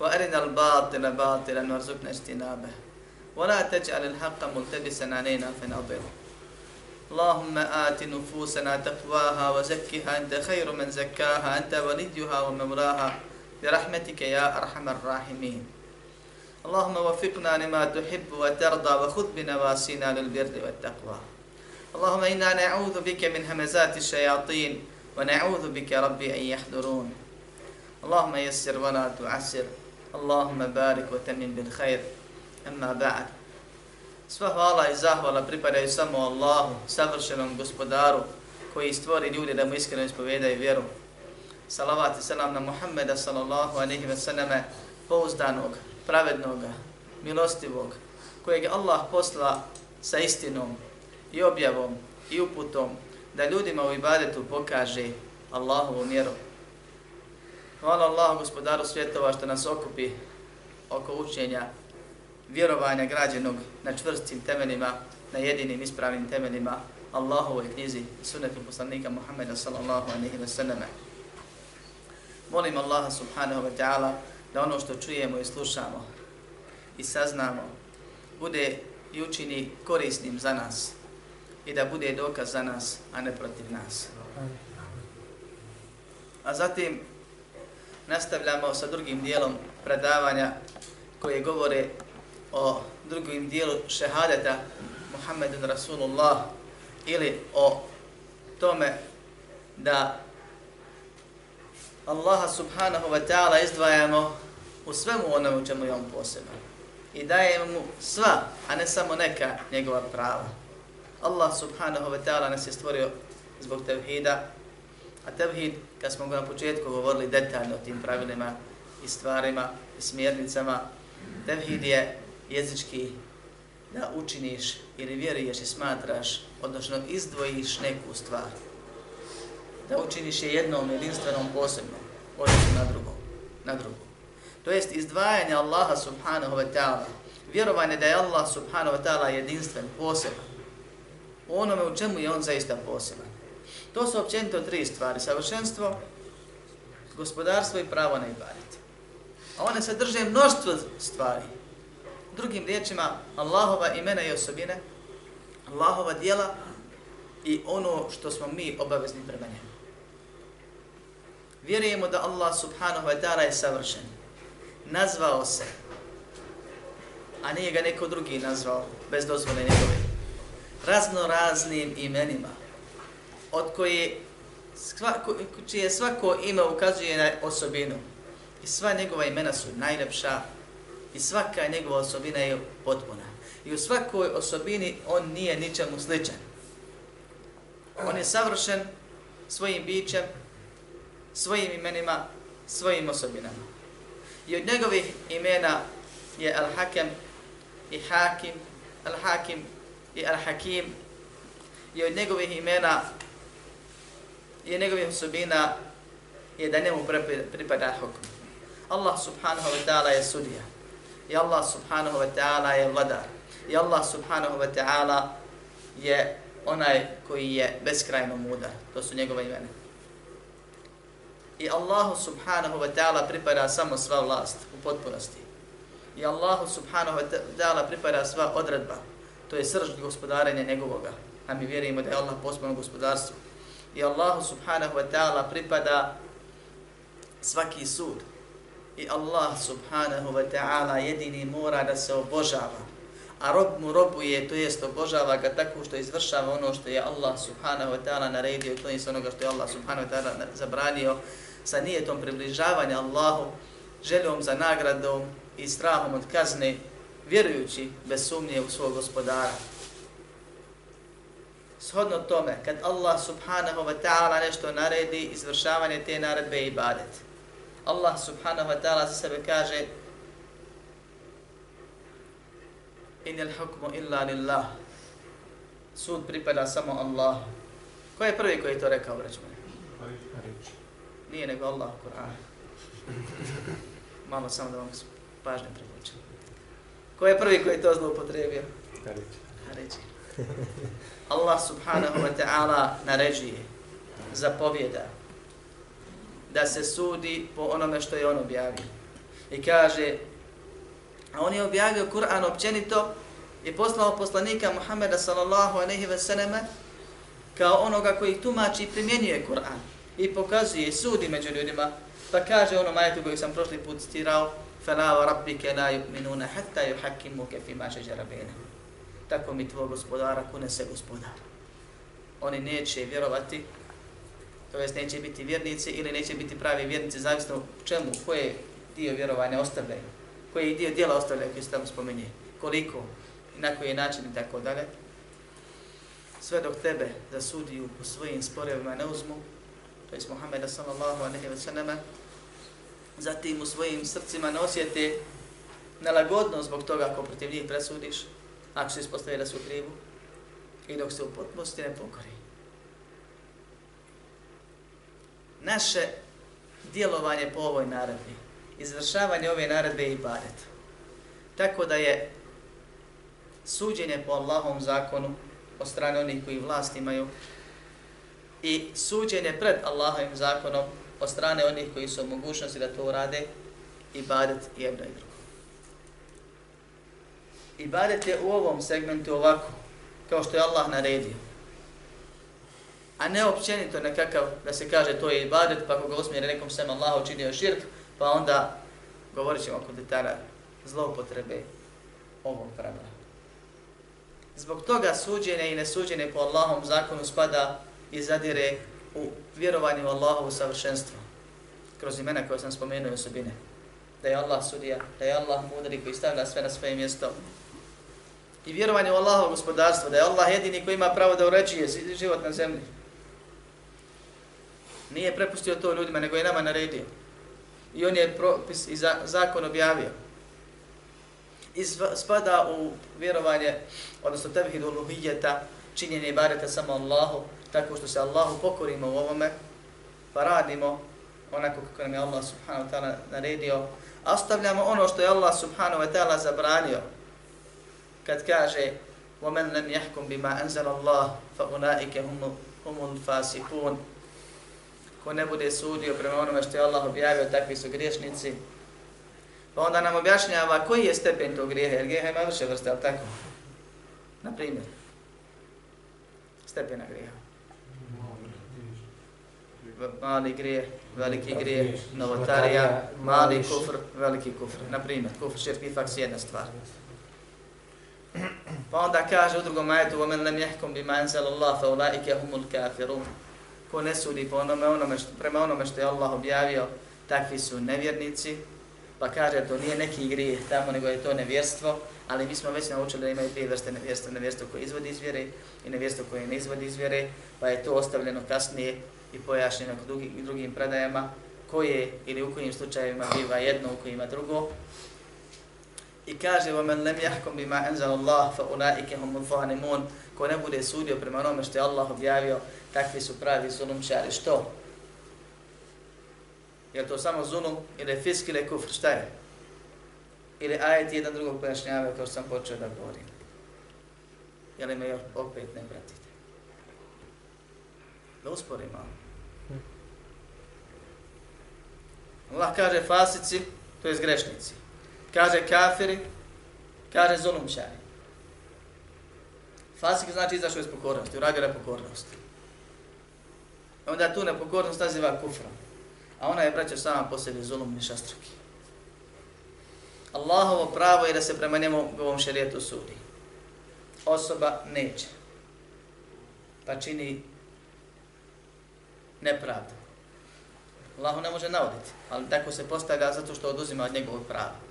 وأرنا الباطل باطلا وارزقنا اجتنابه. ولا تجعل الحق ملتبسا علينا فنضل. اللهم آت نفوسنا تقواها وزكها أنت خير من زكاها أنت وليها ومولاها. برحمتك يا أرحم الراحمين. اللهم وفقنا لما تحب وترضى وخذ بنواسينا للبر والتقوى. اللهم إنا نعوذ بك من همزات الشياطين ونعوذ بك ربي أن يحضرون. اللهم يسر ولا تعسر. Allahumma barik wa tamim bil khair. Amma ba'd. Sva hvala i zahvala pripadaju samo Allahu, savršenom gospodaru, koji stvori ljude da mu iskreno ispovedaju vjeru. Salavat i salam na Muhammeda sallallahu alaihi wa sallame, pouzdanog, pravednog, milostivog, kojeg Allah posla sa istinom i objavom i uputom da ljudima u ibadetu pokaže Allahovu mjeru. Hvala Allah, gospodaru svjetova, što nas okupi oko učenja vjerovanja građenog na čvrstim temeljima, na jedinim ispravnim temeljima Allahovoj knjizi sunnetu poslanika Muhammeda sallallahu alaihi wa sallam. Molim Allaha subhanahu wa ta'ala da ono što čujemo i slušamo i saznamo bude i učini korisnim za nas i da bude dokaz za nas, a ne protiv nas. A zatim nastavljamo sa drugim dijelom predavanja koje govore o drugim dijelu šehadeta Muhammedun Rasulullah ili o tome da Allaha subhanahu wa ta'ala izdvajamo u svemu onome u čemu je on posebno. I dajemo mu sva, a ne samo neka njegova prava. Allah subhanahu wa ta'ala nas je stvorio zbog tevhida, A tevhid, kad smo ga na početku govorili detaljno o tim pravilima i stvarima i smjernicama, tevhid je jezički da učiniš ili vjeruješ i smatraš, odnosno izdvojiš neku stvar. Da učiniš je jednom jedinstvenom posebnom, odnosno na drugom. Na drugom. To jest izdvajanje Allaha subhanahu wa ta'ala, vjerovanje da je Allah subhanahu wa ta'ala jedinstven, poseban, u onome u čemu je on zaista poseban. To su općenito tri stvari. Savršenstvo, gospodarstvo i pravo na ibadet. A one se drže mnoštvo stvari. Drugim riječima, Allahova imena i osobine, Allahova dijela i ono što smo mi obavezni prema njemu. Vjerujemo da Allah subhanahu wa ta'ala je savršen. Nazvao se, a nije ga neko drugi nazvao, bez dozvole njegove. Razno raznim imenima, od koje svako, čije svako ime ukazuje na osobinu. I sva njegova imena su najlepša i svaka njegova osobina je potpuna. I u svakoj osobini on nije ničemu sličan. On je savršen svojim bićem, svojim imenima, svojim osobinama. I od njegovih imena je Al-Hakem i Hakim, Al-Hakim i Al-Hakim. I od njegovih imena je njegovim osobina je da njemu pripada hukm. Allah subhanahu wa ta'ala je sudija. I Allah subhanahu wa ta'ala je vladar. I Allah subhanahu wa ta'ala je onaj koji je beskrajno mudar. To su njegove imene. I Allahu subhanahu wa ta'ala pripada samo sva vlast u potpunosti. I Allahu subhanahu wa ta'ala pripada sva odredba. To je srž gospodarenja njegovoga. A mi vjerujemo da je Allah pospano gospodarstvo i Allahu subhanahu wa ta'ala pripada svaki sud. I Allah subhanahu wa ta'ala jedini mora da se obožava. A rob mu robuje, to jest obožava ga tako što izvršava ono što je Allah subhanahu wa ta'ala naredio, to je onoga što je Allah subhanahu wa ta'ala zabranio, sa nijetom približavanja Allahu, željom za nagradom i strahom od kazne, vjerujući bez sumnje u svog gospodara shodno tome, kad Allah subhanahu wa ta'ala nešto naredi, izvršavanje te naredbe je ibadet. Allah subhanahu wa ta'ala za sebe kaže inil hukmu illa lillah. Sud pripada samo Allah. Ko je prvi koji je to rekao, reći mene? Nije nego Allah u Kur'an. Malo samo da vam pažnje privučem. Ko je prvi koji je to zloupotrebio? Hariđi. Allah subhanahu wa ta'ala naređuje, zapovjeda, da se sudi po onome što je on objavio. I kaže, a on je objavio Kur'an općenito i poslao poslanika Muhammeda sallallahu aleyhi ve selleme kao onoga koji tumači i primjenjuje Kur'an i pokazuje i sudi među ljudima, pa kaže ono majetu koji sam prošli put citirao, فَلَا وَرَبِّكَ لَا يُؤْمِنُونَ حَتَّى يُحَكِّمُكَ فِي مَا شَجَرَ بَيْنَهُمْ Tako mi tvoj gospodara kune se gospodar. Oni neće vjerovati, to jest neće biti vjernici ili neće biti pravi vjernici, zavisno u čemu, koje dio vjerovanja ostavljaju, koji dio dijela ostavljaju koji se tamo spomenje, koliko i na koji način i tako dalje. Sve dok tebe za sudiju u svojim sporevima ne uzmu, to je Muhammeda sallallahu alaihi wa sallam, zatim u svojim srcima ne osjete nelagodno zbog toga ako protiv njih presudiš, ako se ispostavi da su krivu, i dok se u potpunosti ne pokori. Naše djelovanje po ovoj naredbi, izvršavanje ove naredbe i ibadet. Tako da je suđenje po Allahovom zakonu od strane onih koji vlast imaju i suđenje pred Allahovim zakonom od strane onih koji su mogućnosti da to urade, i badet jedno i drugo ibadet je u ovom segmentu ovako, kao što je Allah naredio. A ne općenito nekakav da se kaže to je ibadet, pa ako ga usmjeri nekom sem Allah učinio širk, pa onda govorit ćemo oko detalja zloupotrebe ovog pravila. Zbog toga suđene i nesuđene po Allahom zakonu spada i zadire u vjerovanju u Allahovu savršenstvo. Kroz imena koje sam spomenuo osobine. Da je Allah sudija, da je Allah mudri koji stavlja sve na svoje mjesto. I vjerovanje u Allahovo gospodarstvo, da je Allah jedini koji ima pravo da uređuje život na zemlji. Nije prepustio to ljudima, nego je nama naredio. I on je propis i zakon objavio i spada u vjerovanje, odnosno tevhid uluhijeta, činjenje ibadeta samo Allahu, tako što se Allahu pokorimo u ovome, pa radimo onako kako nam je Allah subhanahu wa ta'ala naredio, a ostavljamo ono što je Allah subhanahu wa ta'ala zabranio, kad kaže وَمَنْ لَمْ يَحْكُمْ بِمَا أَنْزَلَ اللَّهُ فَأُولَٰئِكَ هُمُ الْفَاسِقُونَ Ko ne bude sudio prema onome što je Allah objavio, takvi su griješnici, Pa onda nam objašnjava koji je stepen tog grijeha, jer grijeha ima više vrste, ali tako? Na primjer, stepena grijeha. Mali grije, veliki grije, novotarija, mali kufr, veliki kufr. Na primjer, kufr, širk i faks jedna stvar. Pa onda kaže u drugom majetu, وَمَنْ لَمْ يَحْكُمْ بِمَا أَنْزَلَ اللَّهُ فَأُولَٰئِكَ هُمُ الْكَافِرُونَ Ko ne sudi po onome, onome što, prema onome što je Allah objavio, takvi su nevjernici, pa kaže to nije neki grijeh tamo, nego je to nevjerstvo, ali mi smo već naučili da imaju dvije vrste nevjerstva, nevjerstvo koje izvodi iz vjere i nevjerstvo koje ne izvodi iz vjere, pa je to ostavljeno kasnije i pojašnjeno kod drugim, drugim predajama, koje ili u kojim slučajevima biva jedno, u kojima drugo. I kaže, وَمَنْ لَمْ يَحْكُمْ بِمَا أَنْزَلَ اللَّهُ فَأُولَٰئِكَ هُمُ الظَّالِمُونَ Ko ne bude sudio prema onome što je Allah objavio, takvi su pravi zulumčari. Što? Je to samo zulum ili je fisk ili je kufr? Šta je? Ili ajet jedan drugog pojašnjavaju kao što sam počeo da govorim? Jel me opet ne pratite? Da usporim malo. Allah kaže fasici, to je grešnici. Kaže kafiri, kaže zulumčari. Fasik znači izašao iz pokornosti, uradio nepokornost. Onda tu nepokornost naziva kufrom. A ona je, braćo, sama po sebi zulum i šastruki. Allahovo pravo je da se prema njemu u ovom šarijetu sudi. Osoba neće. Pa čini nepravdu. Allahu ne može navoditi, ali tako se postavlja zato što oduzima od njegovog prava.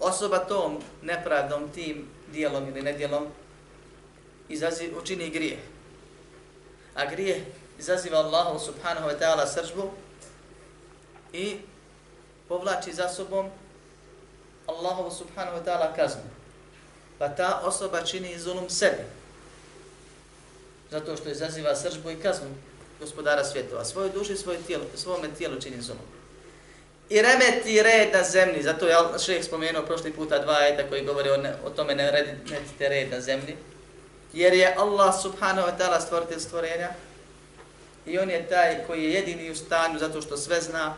Osoba tom nepravdom, tim dijelom ili nedjelom, izazi, učini grije. A grije izaziva Allahu subhanahu wa ta'ala sržbu i povlači za sobom Allahu subhanahu wa ta'ala kaznu. Pa ta osoba čini zulum sebi. Zato što izaziva sržbu i kaznu gospodara svjetova. Svoju duši, svoje tijelo, svome tijelu čini zulum. I remeti red na zemlji. Zato je šeheh spomenuo prošli puta dva ajeta koji govore o, ne, o tome ne remetite red na zemlji. Jer je Allah subhanahu wa ta'ala stvoritelj stvorenja. I on je taj koji je jedini u stanju zato što sve zna.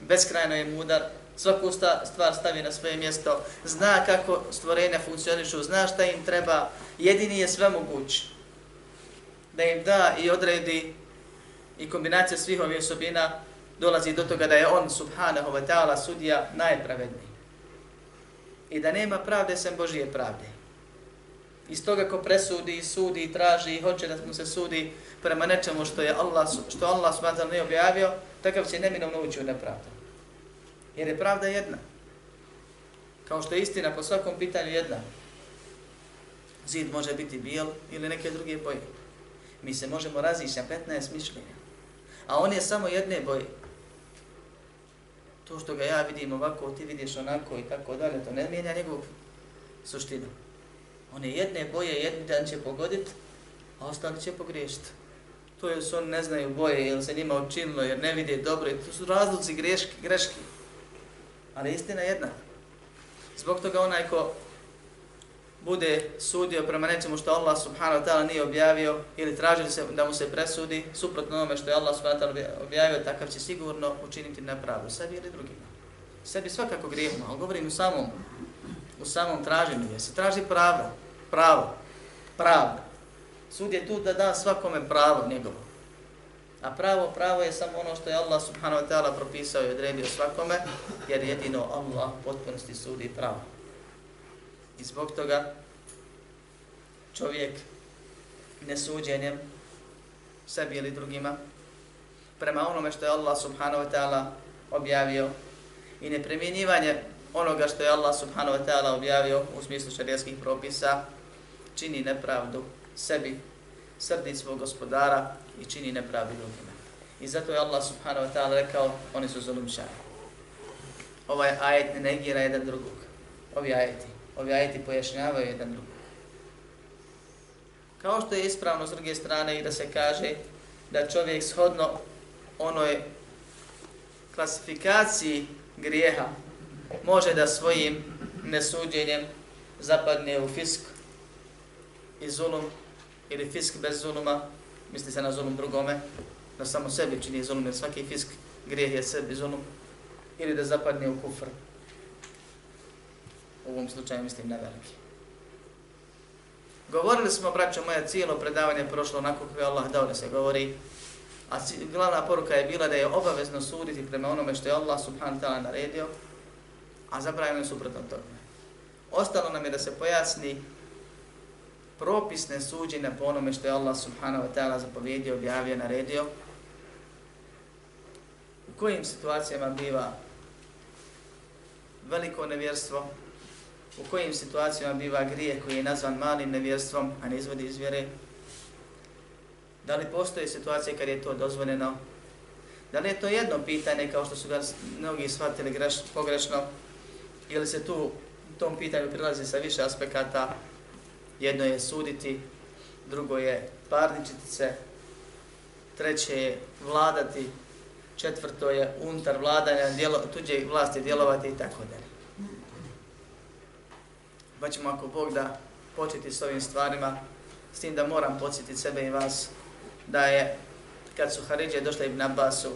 Beskrajno je mudar svaku stvar stavi na svoje mjesto, zna kako stvorenja funkcionišu, zna šta im treba, jedini je sve moguć da im da i odredi i kombinacija svih ovih osobina dolazi do toga da je on, subhanahu wa ta'ala, sudija najpravedniji. I da nema pravde sem Božije pravde. Iz toga ko presudi i sudi i traži i hoće da mu se sudi prema nečemu što je Allah, što Allah subhanahu ne objavio, takav će neminovno ući u nepravdu. Jer je pravda jedna. Kao što je istina po svakom pitanju jedna. Zid može biti bijel ili neke druge boje. Mi se možemo razići na 15 mišljenja. A on je samo jedne boje. To što ga ja vidim ovako, ti vidiš onako i tako dalje, to ne mijenja njegovu suštinu. One jedne boje, jedni dan će pogoditi, a ostali će pogriješiti. To je su oni ne znaju boje, jer se njima učinilo, jer ne vide dobro. To su razluci greški, greški. Ali istina jedna. Zbog toga onaj ko bude sudio prema nečemu što Allah subhanahu wa ta'ala nije objavio ili traži se da mu se presudi suprotno onome što je Allah subhanahu wa ta'ala objavio, takav će sigurno učiniti nepravdu sebi ili drugima. Sebi svakako grijemo, ali govorim u samom, u samom traženju, jer se traži pravda, pravo, pravda. Sud je tu da da svakome pravo njegovo. A pravo, pravo je samo ono što je Allah subhanahu wa ta'ala propisao i odredio svakome, jer jedino Allah potpunosti sudi pravo. I zbog toga čovjek nesuđenjem sebi ili drugima, prema onome što je Allah subhanahu wa ta'ala objavio i neprimjenjivanje onoga što je Allah subhanahu wa ta'ala objavio u smislu šarijskih propisa, čini nepravdu sebi, srdi svog gospodara i čini nepravdu drugima. I zato je Allah subhanahu wa ta'ala rekao, oni su zulumčani. Ovaj ajet ne negira jedan drugog. Ovi ajeti. Ovi ajeti pojašnjavaju jedan drugi. Kao što je ispravno s druge strane i da se kaže da čovjek shodno onoj klasifikaciji grijeha može da svojim nesuđenjem zapadne u fisk i zulum ili fisk bez zuluma misli se na zulum drugome, da samo sebi čini zulum, jer svaki fisk grijeh je sebi zulum, ili da zapadne u kufr. U ovom slučaju mislim na velike. Govorili smo, braćo moja, cijelo predavanje prošlo onako kako je Allah dao da se govori, a glavna poruka je bila da je obavezno suditi prema onome što je Allah subhanahu ta'ala naredio, a zabranjeno je suprotno tome. Ostalo nam je da se pojasni propisne suđenja po onome što je Allah subhanahu wa ta'ala zapovjedio, objavio, naredio, u kojim situacijama biva veliko nevjerstvo, u kojim situacijama biva grije koji je nazvan malim nevjerstvom, a ne izvodi iz vjere, da li postoje situacije kad je to dozvoljeno, da li je to jedno pitanje kao što su ga mnogi shvatili greš, pogrešno, ili se tu u tom pitanju prilazi sa više aspekata, jedno je suditi, drugo je parničiti se, treće je vladati, četvrto je unutar vladanja djelo, tuđe vlasti djelovati i tako dalje. Pa ćemo ako Bog da početi s ovim stvarima, s tim da moram podsjetiti sebe i vas, da je kad su Haridje došli Ibn Abbasu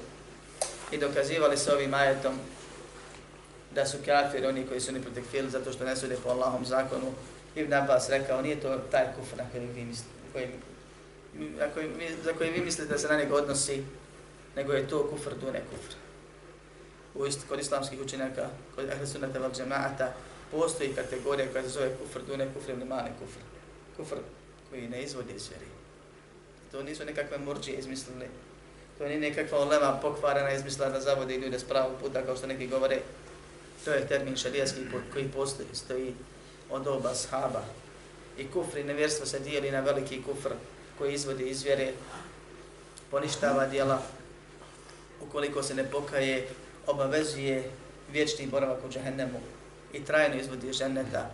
i dokazivali se ovim ajetom da su kafiri oni koji su ne protekfili zato što ne sude po Allahom zakonu, Ibn Abbas rekao, nije to taj kufr na koji vi mislite, koji, ako vi, za koji vi mislite da se na njega odnosi, nego je to kufr, to ne kufr. U ist, kod islamskih učenjaka, kod ahli sunnata val džemaata, postoji kategorija koja se zove kufr, dune ne kufr ili mane kufr. Kufr koji ne izvodi iz vjeri. To nisu nekakve murđije izmislili. To nije nekakva olema pokvarena izmislila da zavode ljude s pravog puta, kao što neki govore. To je termin šarijski koji postoji, stoji od oba sahaba. I kufr i nevjerstvo se dijeli na veliki kufr koji izvodi iz vjere, poništava dijela, ukoliko se ne pokaje, obavezuje vječni boravak u džahennemu i trajno izvodi iz ženeta.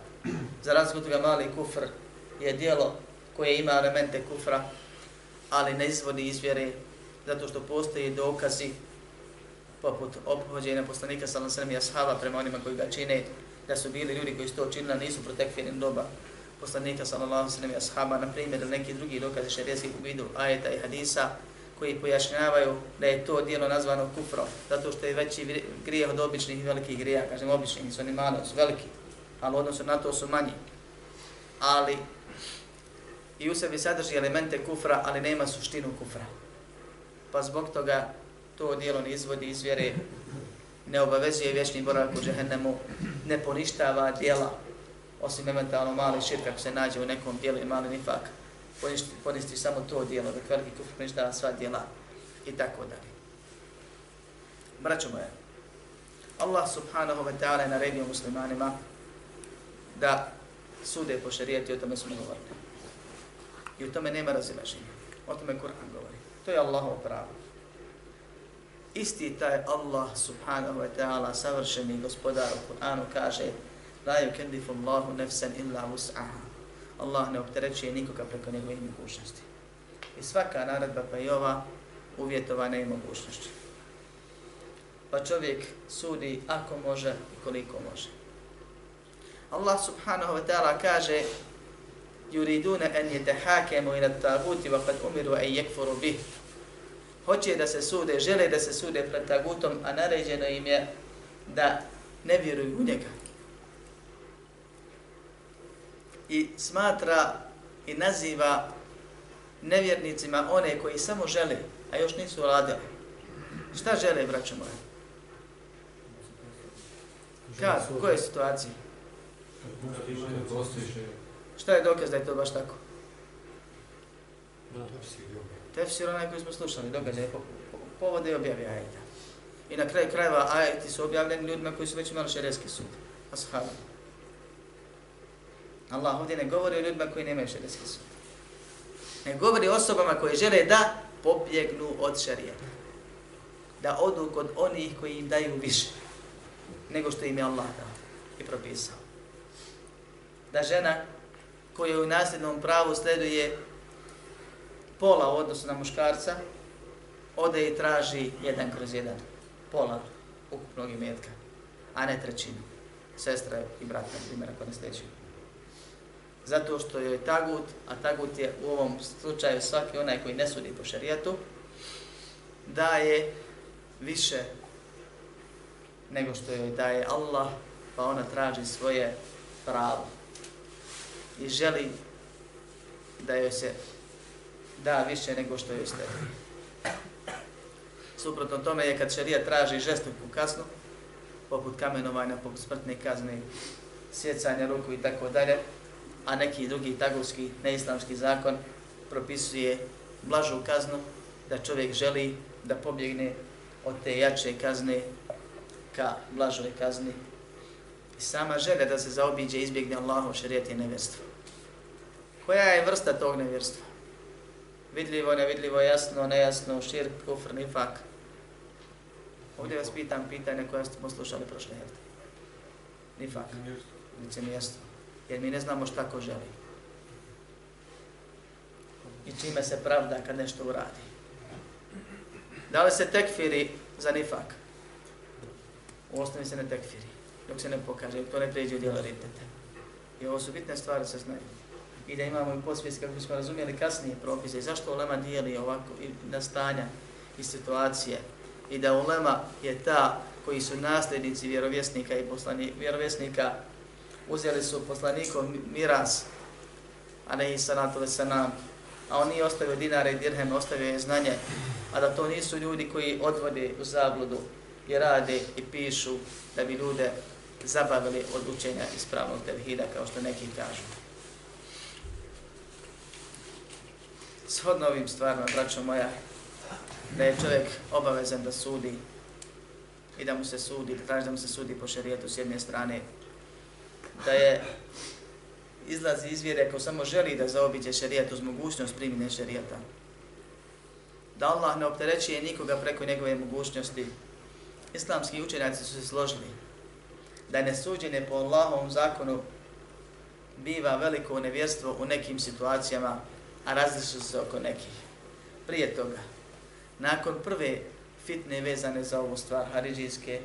Za razliku toga mali kufr je dijelo koje ima elemente kufra, ali ne izvodi iz vjere, zato što postoji dokazi poput obhođenja poslanika sallallahu i ashaba prema onima koji ga čine, da su bili ljudi koji su to činili, nisu protekvjenim doba poslanika sallallahu alejhi ve ashaba na primjer neki drugi dokazi šerijskih u vidu ajeta i hadisa koji pojašnjavaju da je to dijelo nazvano kufrom, zato što je veći grijeh od običnih i velikih grija, kažem običnih, nisu oni mali, su veliki, ali odnosno na to su manji. Ali i u sebi sadrži elemente kufra, ali nema suštinu kufra. Pa zbog toga to dijelo ne izvodi iz vjere, ne obavezuje vječni boravak u džehennemu, ne poništava djela, osim eventualno mali širk ako se nađe u nekom dijelu i mali nifak, ponisti samo to dijelo, dok veliki kufr poništava sva dijela i tako dalje. Braćo moje, Allah subhanahu wa ta'ala je naredio muslimanima da sude po šarijeti, o tome smo govorili. I u tome nema razilaženja. O tome Kur'an govori. To je Allahov pravo. Isti taj Allah subhanahu wa ta'ala, savršeni gospodar u Kur'anu kaže La yukendifu Allahu nefsan illa us'aha. Allah ne opterećuje nikoga preko njegovih mogućnosti. I svaka naredba pa i ova uvjetovana je mogućnošću. Pa čovjek sudi ako može i koliko može. Allah subhanahu wa ta'ala kaže yuriduna an yatahakamu ila at-taguti wa qad umiru an yakfuru bih. Hoće da se sude, žele da se sude pred tagutom, a naređeno im je da ne vjeruju u njega i smatra i naziva nevjernicima one koji samo žele, a još nisu uradili. Šta žele, braćo moje? Kad? U kojoj situaciji? Šta je dokaz da je to baš tako? Tefsir onaj koji smo slušali, događaj, po, po, povode i objavi ajeta. I na kraju krajeva ajeti su objavljeni ljudima koji su već imali šerijski sud. Ashabima. Allah ovdje ne govori o ljudima koji nemaju šerijski sud. Ne govori o osobama koji žele da pobjegnu od šarijeta. Da odu kod onih koji im daju više nego što im je Allah dao i propisao. Da žena koja u nasljednom pravu sleduje pola u odnosu na muškarca, ode i traži jedan kroz jedan, pola ukupnog imetka, a ne trećinu. Sestra i brat, na primjer, ako ne sleđuju zato što je tagut, a tagut je u ovom slučaju svaki onaj koji ne sudi po šarijatu, daje više nego što joj daje Allah, pa ona traži svoje pravo i želi da joj se da više nego što joj ste. Suprotno tome je kad šarija traži žestoku kasnu, poput kamenovanja, poput smrtne kazne, sjecanja ruku i tako dalje, a neki drugi tagovski neislamski zakon propisuje blažu kaznu da čovjek želi da pobjegne od te jače kazne ka blažoj kazni. I sama želja da se zaobiđe i izbjegne Allahov šarijet i nevjerstvo. Koja je vrsta tog nevjerstva? Vidljivo, nevidljivo, jasno, nejasno, širk, kufr, nifak. Ovdje vas pitam pitanje koje smo slušali prošle jel? Nifak. Nice mi jasno jer mi ne znamo šta ko želi. I čime se pravda kad nešto uradi. Da li se tekfiri za nifak? U osnovi se ne tekfiri, dok se ne pokaže, to ne pređe u dijelo ritete. I ovo su bitne stvari se znaju. I da imamo i posvijest kako smo razumijeli kasnije propise i zašto ulema dijeli ovako i na stanja i situacije. I da ulema je ta koji su nasljednici vjerovjesnika i poslani, vjerovjesnika uzeli su poslanikom miras, a ne i sanatu a on nije ostavio dinare i dirhem, ostavio je znanje, a da to nisu ljudi koji odvode u zabludu i rade i pišu da bi ljude zabavili od učenja ispravnog tevhida, kao što neki kažu. Shodno ovim stvarima, braćo moja, da je čovjek obavezan da sudi i da mu se sudi, da traži da mu se sudi po šarijetu s jedne strane, da je izlazi iz vjere ako samo želi da zaobiđe šerijat uz mogućnost primjene šerijata. Da Allah ne opterećuje nikoga preko njegove mogućnosti. Islamski učenjaci su se složili da nesuđenje po Allahovom zakonu biva veliko nevjerstvo u nekim situacijama, a različu se oko nekih. Prije toga, nakon prve fitne vezane za ovu stvar, haridžijske,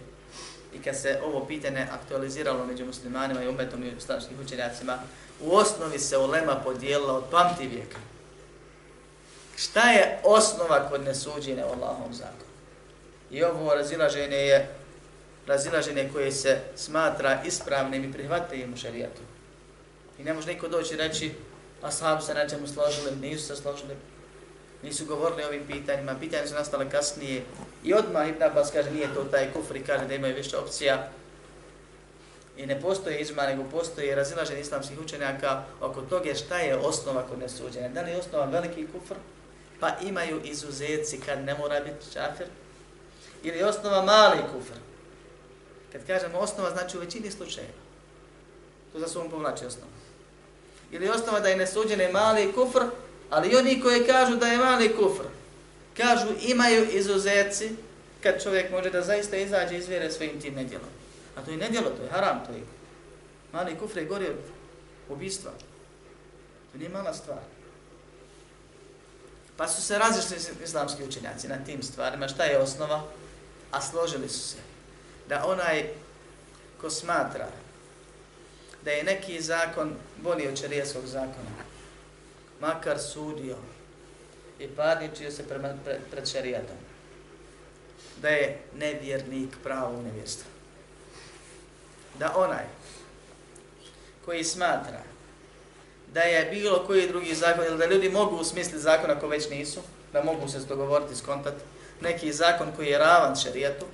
i kad se ovo pitanje aktualiziralo među muslimanima i umetom i islamskim učenjacima, u osnovi se ulema podijelila od pamti vijeka. Šta je osnova kod nesuđenja u Allahom zakonu? I ovo razilaženje je razilaženje koje se smatra ispravnim i prihvatljivim u šarijatu. I ne može niko doći reći, a se na čemu složili, nisu se složili, nisu govorili o ovim pitanjima, pitanje su nastale kasnije. I odmah Ibn Abbas kaže, nije to taj kufr i kaže da imaju više opcija. I ne postoji izma, nego postoji razilaženje islamskih učenjaka oko toga šta je osnova kod nesuđenja. Da li je osnova veliki kufr? Pa imaju izuzeci kad ne mora biti čafir. Ili je osnova mali kufr? Kad kažemo osnova, znači u većini slučajeva. To za sobom povlači osnova. Ili osnova da je nesuđene mali kufr, ali oni koji kažu da je mali kufr, kažu imaju izuzetci kad čovjek može da zaista izađe iz vjere svojim tim nedjelom. A to je nedjelo, to je haram, to je mali kufr je gori od ubistva. To nije mala stvar. Pa su se različili islamski učenjaci na tim stvarima. Šta je osnova? A složili su se da onaj ko smatra da je neki zakon bolji od čarijeskog zakona, makar sudio i parničio se prema, pre, pred šarijatom, da je nevjernik pravo nevjerstva. Da onaj koji smatra da je bilo koji drugi zakon, ili da ljudi mogu usmisliti zakon ako već nisu, da mogu se dogovoriti, skontati, neki zakon koji je ravan šarijetu,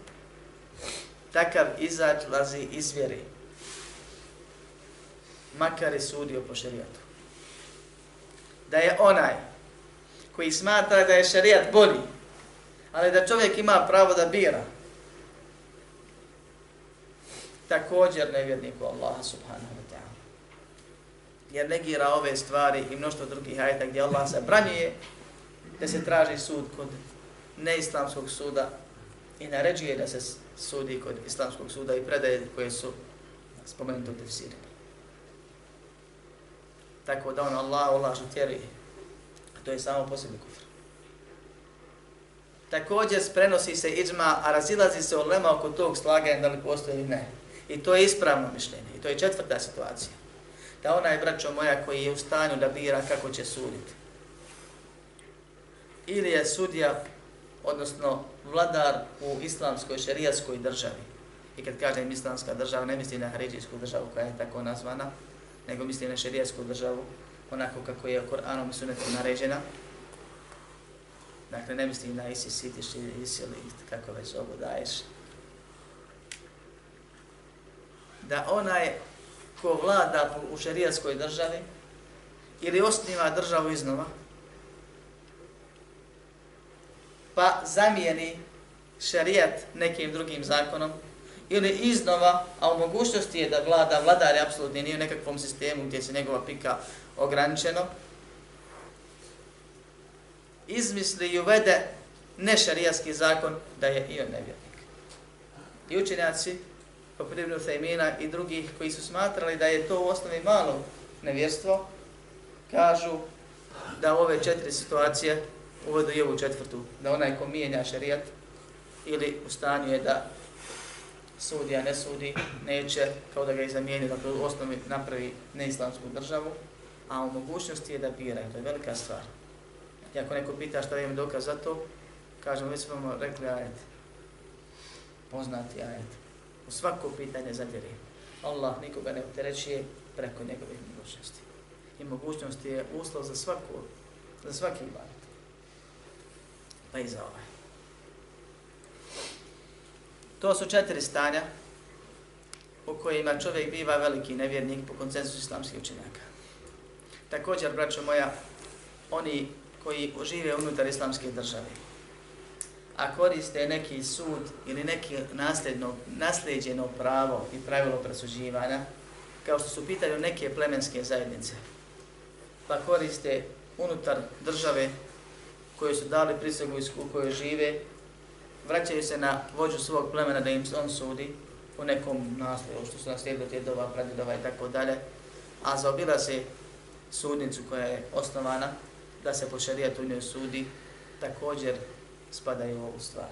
takav izađlazi iz vjeri. Makar je sudio po šarijatu. Da je onaj koji smatra da je šarijat bolji, ali da čovjek ima pravo da bira, također nevjerniku Allaha subhanahu wa ta'ala. Jer negira ove stvari i mnoštvo drugih ajta gdje Allah se branjuje da se traži sud kod neislamskog suda i naređuje da se sudi kod islamskog suda i predaje koje su spomenute u tefsiri. Tako da on Allah ulažu tjeri, to je samo posebni kufr. Također prenosi se iđma, a razilazi se od lema oko tog slaganja da li postoji ili ne. I to je ispravno mišljenje. I to je četvrta situacija. Da ona je braćo moja koji je u stanju da bira kako će suditi. Ili je sudija odnosno vladar u islamskoj šerijaskoj državi. I kad kažem islamska država, ne mislim na haridžijsku državu koja je tako nazvana, nego misli na šerijasku državu, onako kako je Koranom i Sunnetom naređena. Dakle, ne misli na ISIS, ITIŠ, ISIL i kako već ovo daješ. Da onaj ko vlada u šerijaskoj državi ili osniva državu iznova, pa zamijeni šerijat nekim drugim zakonom, ili iznova, a u mogućnosti je da vlada, vladar je apsolutni, nije u nekakvom sistemu gdje se njegova pika ograničeno, izmisli i uvede nešarijaski zakon da je i on nevjernik. I učenjaci, poput Ibn Thaymina i drugih koji su smatrali da je to u osnovi malo nevjerstvo, kažu da ove četiri situacije uvedu i ovu četvrtu, da onaj ko mijenja šarijat ili u stanju je da sudi, a ne sudi, neće kao da ga je zamijenio, dakle u osnovi napravi neislamsku državu, a u mogućnosti je da bira, to je velika stvar. I ako neko pita šta je dokaz za to, kažem, već smo rekli ajet, poznati ajet. U svako pitanje zadjeri. Allah nikoga ne uterećuje preko njegovih mogućnosti. I mogućnosti je uslov za svaku, za svaki ibadet pa i za ovaj. To su četiri stanja u kojima čovjek biva veliki nevjernik po koncensusu islamskih učenjaka. Također, braćo moja, oni koji žive unutar islamske države, a koriste neki sud ili neki nasljedno, nasljeđeno pravo i pravilo presuđivanja, kao što su pitanju neke plemenske zajednice, pa koriste unutar države koje su dali prisegu iz kojoj žive, vraćaju se na vođu svog plemena da im on sudi, u nekom naslovu što su naslijedili djedova, pradjedova i tako dalje, a zaobila se sudnicu koja je osnovana da se po šarijatu u njoj sudi, također spadaju u ovu stvar.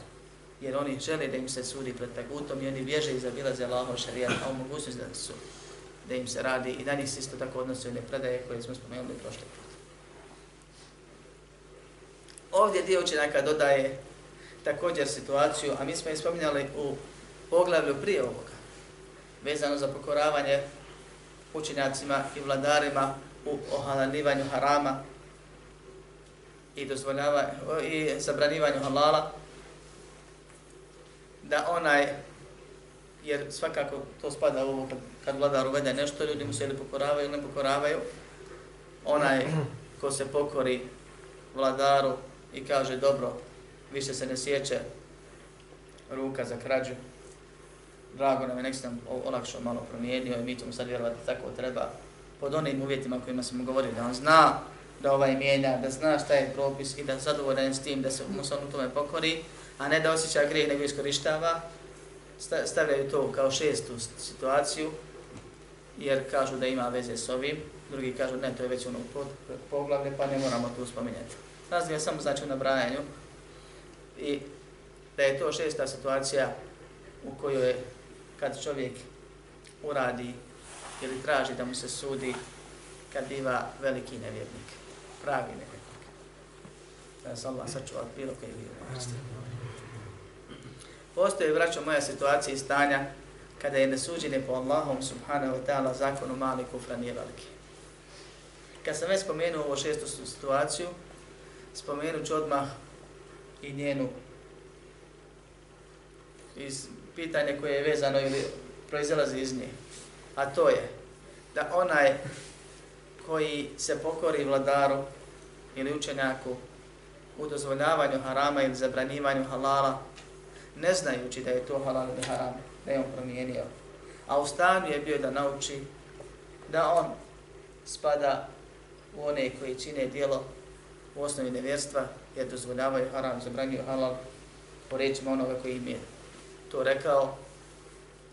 Jer oni žele da im se sudi pred tagutom i oni bježe i zabilaze Allahov šarijat, a u da su da im se radi i da njih se isto tako odnose one predaje koje smo spomenuli prošle put. Ovdje dio učenjaka dodaje također situaciju, a mi smo je spominjali u poglavlju prije ovoga, vezano za pokoravanje učenjacima i vladarima u ohalalivanju harama i dozvoljava i zabranivanju halala da onaj jer svakako to spada u ovo kad, kad vladar uvede nešto ljudi mu se ili pokoravaju ili ne pokoravaju onaj ko se pokori vladaru i kaže dobro više se ne sjeće ruka za krađu. Drago nam je, nek se nam olakšao malo promijenio i mi ćemo sad vjerovati tako treba. Pod onim uvjetima kojima smo govorili, da on zna da ovaj mijenja, da zna šta je propis i da zadovoljan s tim da se mu se on u tome pokori, a ne da osjeća grijeh nego iskorištava, stavljaju to kao šestu situaciju, jer kažu da ima veze s ovim, drugi kažu ne, to je već ono poglavlje, pa ne moramo tu spominjati. Razlija je samo znači u nabrajanju i da je to šesta situacija u kojoj je kad čovjek uradi ili traži da mu se sudi kad biva veliki nevjernik, pravi nevjernik. Da se Allah sačuva bilo koji bio Postoje, braćo, moja situacija i stanja kada je nesuđenje po Allahom subhanahu wa ta'ala zakonu mali kufra nije veliki. Kad sam već spomenuo ovo šestu situaciju, spomenut ću odmah i njenu iz pitanje koje je vezano ili proizilazi iz nje a to je da onaj koji se pokori vladaru ili učenjaku u dozvoljavanju harama ili zabranivanju halala, ne znajući da je to halal ili haram, da je on promijenio. A u stanju je bio da nauči da on spada u one koji čine dijelo u osnovi nevjerstva, jer dozvoljavaju haram, zabranjuju halal, po rečima onoga koji im je to rekao,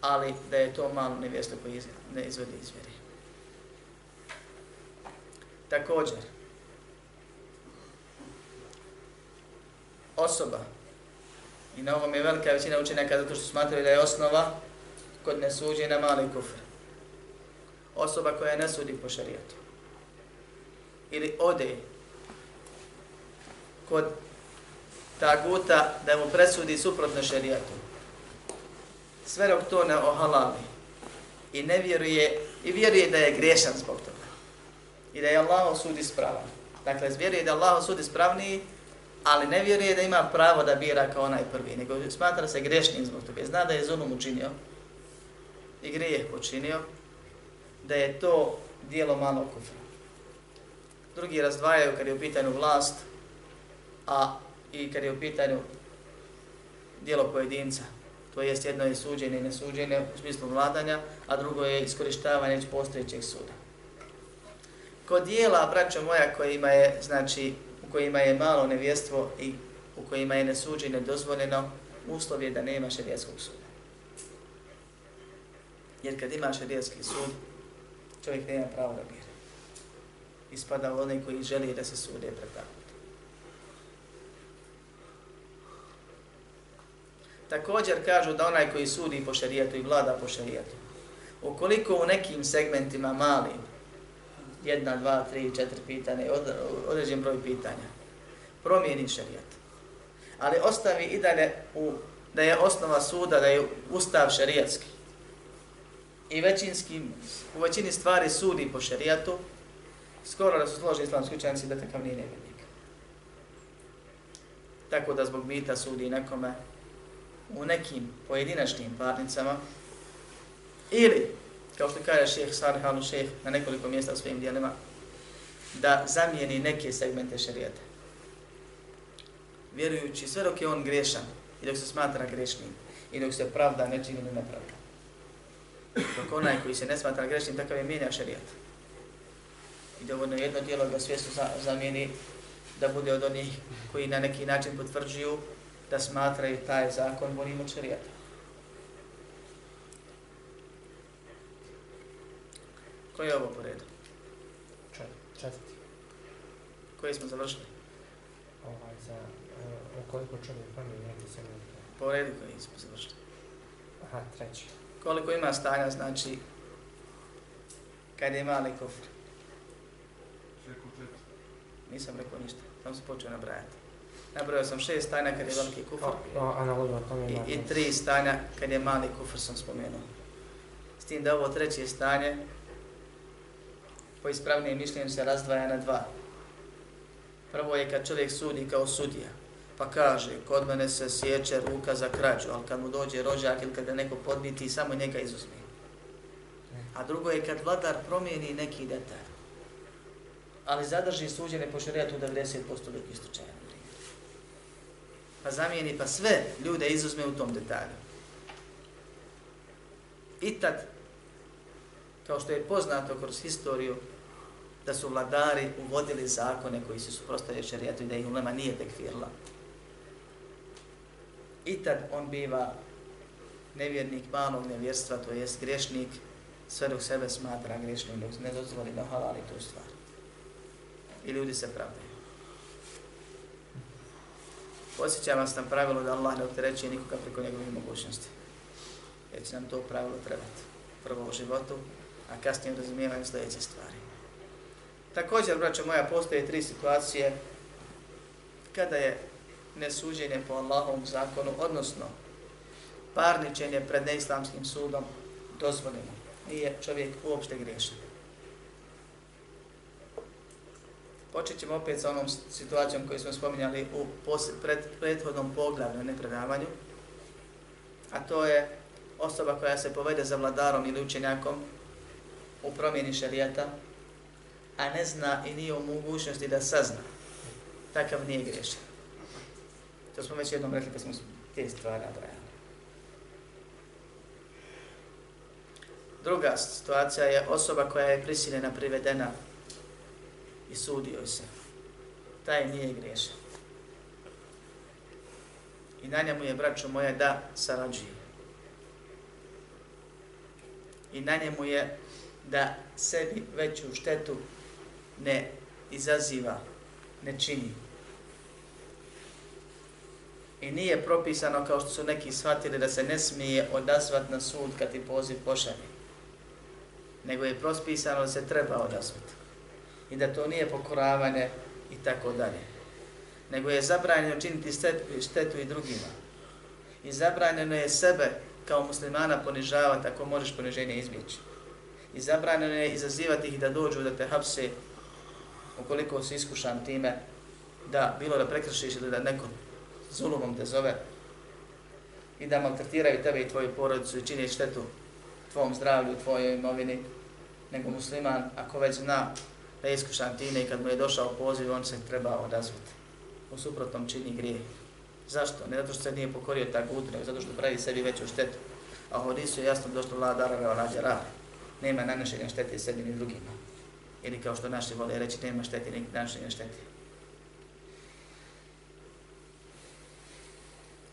ali da je to malo nevjesto koji ne izvodi izvjeri. Također, osoba, i na ovom je velika većina učenjaka zato što smatraju da je osnova kod nesuđenja mali kufr. Osoba koja ne sudi po šarijatu. Ili ode kod taguta da mu presudi suprotno šerijatu. sve dok to ne ohalali i ne vjeruje, i vjeruje da je grešan zbog toga. I da je Allah sudi spravan. Dakle, vjeruje da Allah sudi spravniji, ali ne vjeruje da ima pravo da bira kao onaj prvi, nego smatra se grešnim zbog toga. Zna da je zulum učinio i grijeh počinio, da je to dijelo malo kufra. Drugi razdvajaju kad je u pitanju vlast, a i kad je u pitanju dijelo pojedinca, to jest jedno je suđenje i nesuđenje u smislu vladanja, a drugo je iskorištavanje postojećeg suda. Kod dijela, braćo moja, kojima je, znači, u kojima je malo nevjestvo i u kojima je nesuđenje dozvoljeno, uslov je da nema šarijetskog suda. Jer kad ima šarijetski sud, čovjek nema pravo da bira. Ispada u onaj koji želi da se sude pred tako. Također kažu da onaj koji sudi po šarijetu i vlada po šarijetu, ukoliko u nekim segmentima mali, jedna, dva, tri, četiri pitanja, određen broj pitanja, promijeni šarijet, ali ostavi i dalje u, da je osnova suda, da je ustav šarijetski, i većinski, u većini stvari sudi po šarijetu, skoro da su složeni islamski učenci da takav nije nevjednik. Tako da zbog mita sudi nekome, u nekim pojedinačnim parnicama ili, kao što kaže šeheh Sarih al šeheh na nekoliko mjesta u svojim dijelima, da zamijeni neke segmente šarijata. Vjerujući sve dok je on grešan i dok se smatra grešnim i dok se pravda nečim ili nepravda. Dok onaj koji se ne smatra grešnim, takav je mijenja šarijat. I dovoljno jedno dijelo ga svjesno zamijeni da bude od onih koji na neki način potvrđuju da smatraju taj zakon bolim od šarijata. Koji je ovo po redu? Četvrti. Koji smo završili? Ovaj, za, eh, uh, koliko čovjek prvi negdje se ne Po redu koji smo završili. Aha, treći. Koliko ima stanja, znači, kad je mali kufr? Nisam rekao ništa, tam se počeo nabrajati. Nabrojao sam šest stanja kad je veliki kufr i, i tri stanja kad je mali kufr sam spomenuo. S tim da ovo treće stanje po ispravnijem mišljenju se razdvaja na dva. Prvo je kad čovjek sudi kao sudija, pa kaže, kod mene se sjeće ruka za krađu, ali kad mu dođe rođak ili kad ga neko podniti, samo njega izuzme. A drugo je kad vladar promijeni neki detalj, ali zadrži suđene po šarijetu u 90% drugih slučaja. Pa zamijeni, pa sve ljude izuzme u tom detalju. I tad, kao što je poznato kroz historiju, da su vladari uvodili zakone koji se suprostavljaju šarijetu i da ih ulema nije tekfirla. I tad on biva nevjernik malog nevjerstva, to jest grešnik, sve dok sebe smatra grešnim, dok ne dozvoli da halali tu stvar. I ljudi se pravdaju. Posjećam vas na pravilo da Allah ne opterećuje nikoga preko njegovih mogućnosti. Jer će nam to pravilo trebati. Prvo u životu, a kasnije u razumijevanju sljedeće stvari. Također, braćo moja, postoje tri situacije kada je nesuđenje po Allahovom zakonu, odnosno parničenje pred neislamskim sudom dozvoljeno. Nije čovjek uopšte griješan. Počet ćemo opet sa onom situacijom koju smo spominjali u pred, prethodnom poglavlju, ne predavanju, a to je osoba koja se povede za vladarom ili učenjakom u promjeni šarijeta, a ne zna i nije u mogućnosti da sazna, takav nije grešan. To smo već jednom rekli kad smo te stvari nabrajali. Druga situacija je osoba koja je prisiljena, privedena i sudio se. Taj nije griješan. I na njemu je, braćo moje, da sarađuje. I na njemu je da sebi veću štetu ne izaziva, ne čini. I nije propisano, kao što su neki shvatili, da se ne smije odazvat na sud kad ti poziv pošalje. Nego je propisano da se treba odazvati. I da to nije pokoravanje i tako dalje. Nego je zabranjeno činiti štetu i drugima. I zabranjeno je sebe kao muslimana ponižavati ako možeš poniženje izbjeći. I zabranjeno je izazivati ih da dođu da te hapse ukoliko si iskušan time da bilo da prekršiš ili da nekom zulumom te zove i da maltretiraju tebe i tvoju porodicu i čini štetu tvom zdravlju, tvojoj imovini, nego musliman, ako već zna da je iskušan time i kad mu je došao poziv, on se treba odazvati. U suprotnom čini grije. Zašto? Ne zato što se nije pokorio tako utro, nego zato što pravi sebi veću štetu. A u hodisu je jasno došlo la darara ra. Nema nanošenja štete sebi ni drugima. Ili kao što naši vole reći, nema štete ni nanošenja štete.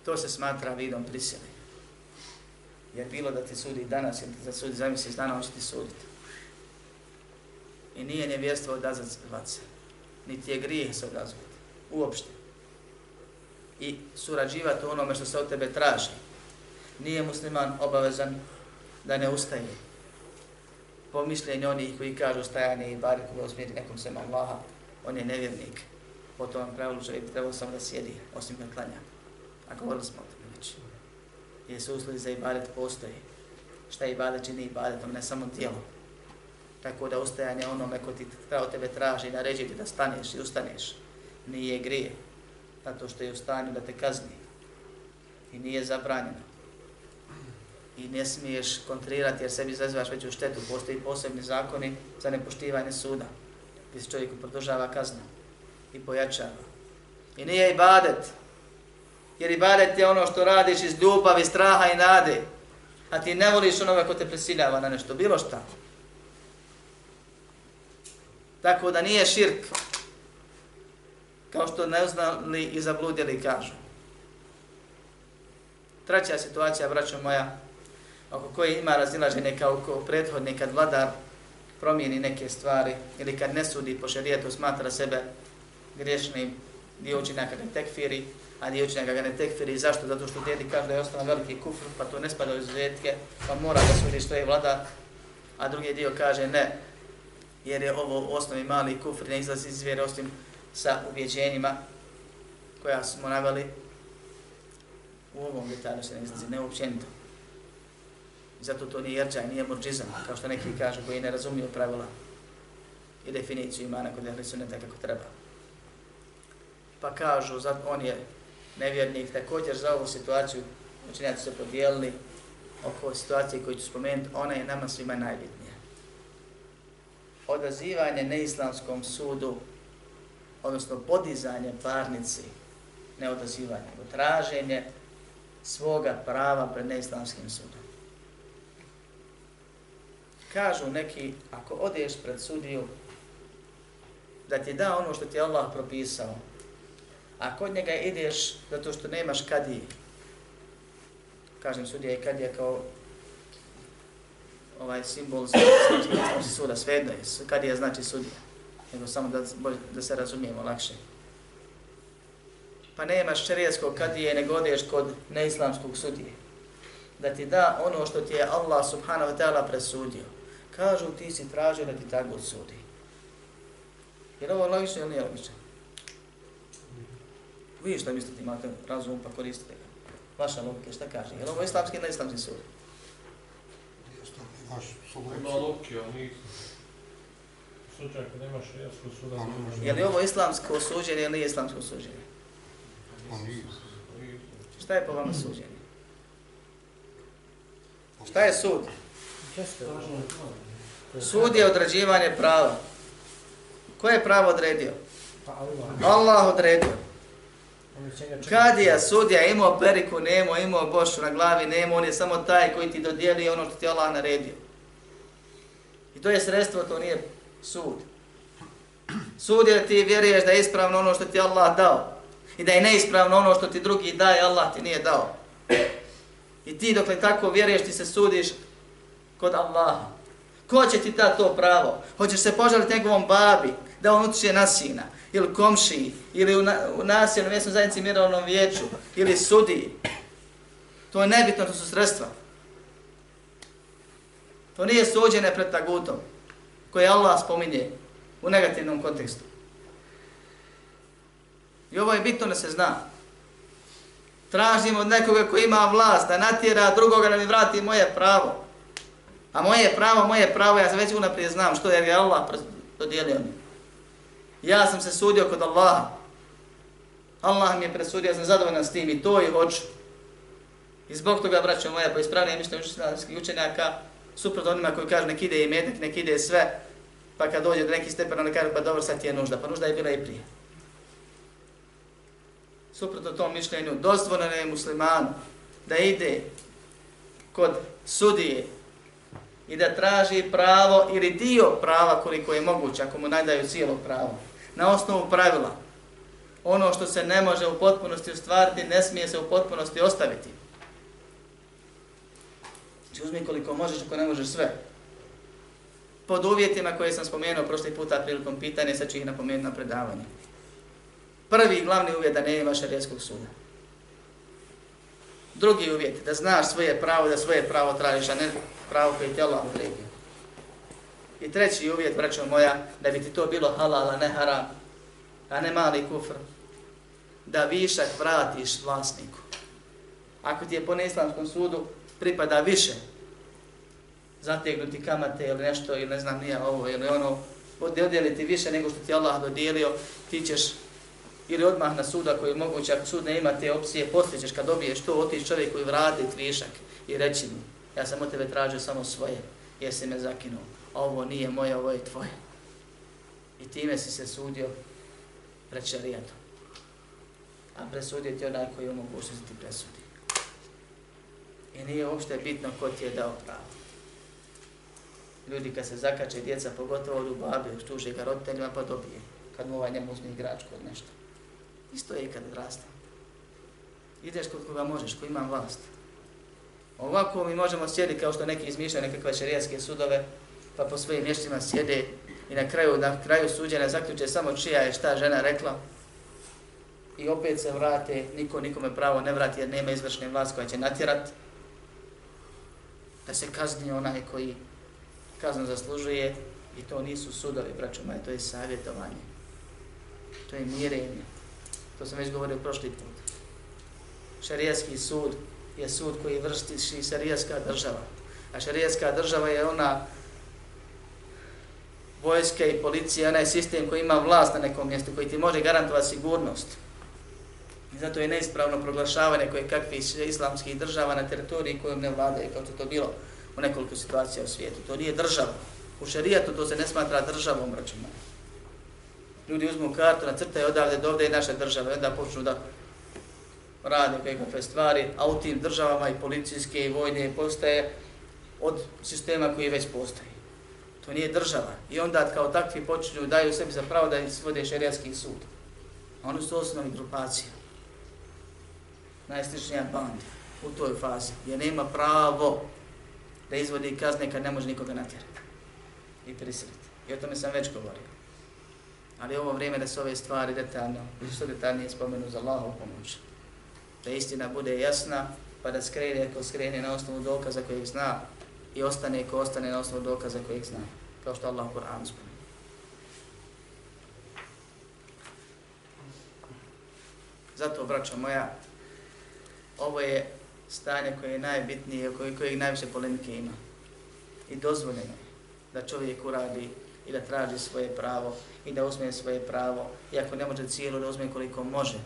To se smatra vidom prisile. Jer bilo da ti sudi danas, jer ti sudi za mjesec dana, on će ti suditi. I nije nevjestvo odazvat se. Niti je grijeh se odazvati. Uopšte. I surađivati onome što se od tebe traži. Nije musliman obavezan da ne ustaje. Po mišljenju onih koji kažu stajanje i bar koga usmijeti nekom sema Allaha, on je nevjernik. Po tom pravilu čovjek trebao sam da sjedi, osim kad klanja. A govorili smo o tome već. Jer se uslovi za ibadet postoji. Šta ibadet čini ibadetom, ne samo tijelo. Tako da ustajanje onome ko ti od tebe traži, naređi ti da staneš i ustaneš, nije grije. Zato što je u stanju da te kazni. I nije zabranjeno. I ne smiješ kontrirati jer sebi zazivaš veću štetu. Postoji posebni zakoni za nepoštivanje suda. Gdje se čovjeku produžava kazna i pojačava. I nije ibadet. Jer ibadet je ono što radiš iz ljubavi, straha i nade. A ti ne voliš onoga ko te prisiljava na nešto, bilo šta. Tako da nije širk, kao što neuznali i zabludjeli kažu. Treća situacija, braćo moja, oko koje ima razilaženje kao ko prethodni kad vladar promijeni neke stvari ili kad ne sudi po šarijetu smatra sebe griješnim dio učenjaka ne tekfiri, a dio učenjaka ga ne tekfiri. Zašto? Zato što djedi kaže da je ostalo veliki kufr, pa to ne spada u izuzetke, pa mora da sudi što je vlada, a drugi dio kaže ne, jer je ovo osnovi mali kufr, ne izlazi iz vjere osim sa ubjeđenjima koja smo naveli u ovom detalju se ne izlazi, ne uopćenito. Zato to nije jerđaj, nije murđizam, kao što neki kažu koji ne razumiju pravila i definiciju imana kod ehli sunneta kako treba. Pa kažu, on je nevjernik, također za ovu situaciju učenjaci se podijelili oko situacije koju ću spomenuti, ona je nama svima najbitnija. Odazivanje neislamskom sudu, odnosno podizanje parnici, ne odazivanje, nego traženje svoga prava pred neislamskim sudom. Kažu neki, ako odeš pred sudiju, da ti da ono što ti Allah propisao, a kod njega ideš zato što nemaš kadije, kažem sudija i kadija kao ovaj simbol znači suda, svejedno je, kad je znači sudija, nego samo da, da se razumijemo lakše. Pa nemaš šerijskog kadije, nego odeš kod neislamskog sudije. Da ti da ono što ti je Allah subhanahu wa ta'ala presudio. Kažu ti si tražio da ti tako sudi. Jer ovo logično ili nije logično? Vi što mislite, imate razum pa koristite ga. Vaša logika, šta kaže? Je li ovo islamski ili neislamski sud? Ima logike, ali nije slučaj kad nemaš jasku suda. Je li ovo islamsko suđenje ili nije islamsko suđenje? Šta je po vama suđenje? Šta je sud? Sud je određivanje prava. Ko je pravo odredio? Allah odredio. Kadija, sudija, imao periku, nemo, imao bošu na glavi, nemo, on je samo taj koji ti dodijeli ono što ti Allah naredio. To je sredstvo, to nije sud. Sud je da ti vjeruješ da je ispravno ono što ti Allah dao. I da je neispravno ono što ti drugi daje, Allah ti nije dao. I ti dok tako vjeruješ, ti se sudiš kod Allaha. Ko će ti ta to pravo? Hoćeš se požaliti njegovom babi, da on utiče na sina, ili komši, ili u, na, u nasilnom mjesnom zajednici mirovnom vijeću, ili sudi. To je nebitno, to su sredstva. To nije suđene pred tagutom, koje Allah spominje u negativnom kontekstu. I ovo je bitno da se zna. Tražim od nekoga koji ima vlast da natjera drugoga da mi vrati moje pravo. A moje pravo, moje pravo, ja se već unaprijed znam što je Allah dodijelio mi. Ja sam se sudio kod Allaha. Allah mi je presudio, ja sam zadovoljan s tim i to i hoću. I zbog toga, braćo moja, po ispravnije mišljenje učenjskih učenjaka, suprot onima koji kažu nek ide i metak, nek ide sve, pa kad dođe do neki stepen, oni kažu pa dobro, sad ti je nužda, pa nužda je bila i prije. Suprotno tom mišljenju, dozvoljeno je muslimanu da ide kod sudije i da traži pravo ili dio prava koliko je moguće, ako mu najdaju cijelo pravo, na osnovu pravila. Ono što se ne može u potpunosti ostvariti, ne smije se u potpunosti ostaviti. Znači uzmi koliko možeš, ako ne možeš sve. Pod uvjetima koje sam spomenuo prošli puta prilikom pitanja, sad ću ih napomenuti na predavanje. Prvi i glavni uvjet da ne ima šarijetskog suda. Drugi uvjet, da znaš svoje pravo, da svoje pravo tražiš, a ne pravo koje ti Allah odredio. I treći uvjet, braćo moja, da bi ti to bilo halal, a ne haram, a ne mali kufr, da višak vratiš vlasniku. Ako ti je po neislamskom sudu pripada više, zategnuti kamate ili nešto, ili ne znam, nije ovo ili ono, odjeliti više nego što ti Allah dodijelio, ti ćeš ili odmah na suda koji je moguće, ako sud ne ima te opcije, poslije ćeš kad dobiješ to, otiš čovjek koji vrati višak i reći mu, ja sam od tebe tražio samo svoje, jesi me zakinuo, ovo nije moje, ovo je tvoje. I time si se sudio pred šarijatom. A presudio ti onaj koji je mogućnost ti presudi. I nije uopšte bitno ko ti je dao pravo. Ljudi kad se zakače djeca, pogotovo od babi, tuže ga roditeljima pa dobije. Kad mu ovaj njemu uzme igračku od nešto. Isto je i kad odrasta. Ideš kod koga možeš, ko ima vlast. Ovako mi možemo sjediti kao što neki izmišljaju nekakve šarijetske sudove pa po svojim mještima sjede i na kraju, na kraju suđenja zaključe samo čija je šta žena rekla i opet se vrate, niko nikome pravo ne vrati jer nema izvršne vlast koja će natjerat da se kazni onaj koji kaznu zaslužuje i to nisu sudovi, braćo moje, to je savjetovanje. To je mirenje. To sam već govorio prošli put. Šarijaski sud je sud koji vrsti šarijaska država. A šarijaska država je ona vojska i policija, onaj sistem koji ima vlast na nekom mjestu, koji ti može garantovati sigurnost. I zato je neispravno proglašavanje koje kakvi islamskih država na teritoriji kojom ne vladaju, kao što to bilo u nekoliko situacija u svijetu. To nije država. U šerijatu to se ne smatra državom, računa. Ljudi uzmu kartu, nacrtaju odavde do ovde i naše države, onda počnu da rade kakve stvari, a u tim državama i policijske i vojne postaje od sistema koji već postoji. To nije država. I onda kao takvi počinju daju sebi za pravo da svode šerijatski sud. Oni su osnovni grupacija najsličnija banda u toj fazi. Jer nema pravo da izvodi kazne kad ne može nikoga natjerati i prisiliti. I o tome sam već govorio. Ali ovo vrijeme da se ove stvari detaljno, što detaljnije spomenu za Allahov pomoć. Da istina bude jasna, pa da skrene ko skrene na osnovu dokaza kojeg zna i ostane ko ostane na osnovu dokaza kojeg zna. Kao što Allah u Kur'anu spomenu. Zato, braćo moja, ovo je stanje koje je najbitnije, koje, koje najviše polemike ima. I dozvoljeno je da čovjek uradi i da traži svoje pravo i da uzme svoje pravo, iako ne može cijelo da uzme koliko može.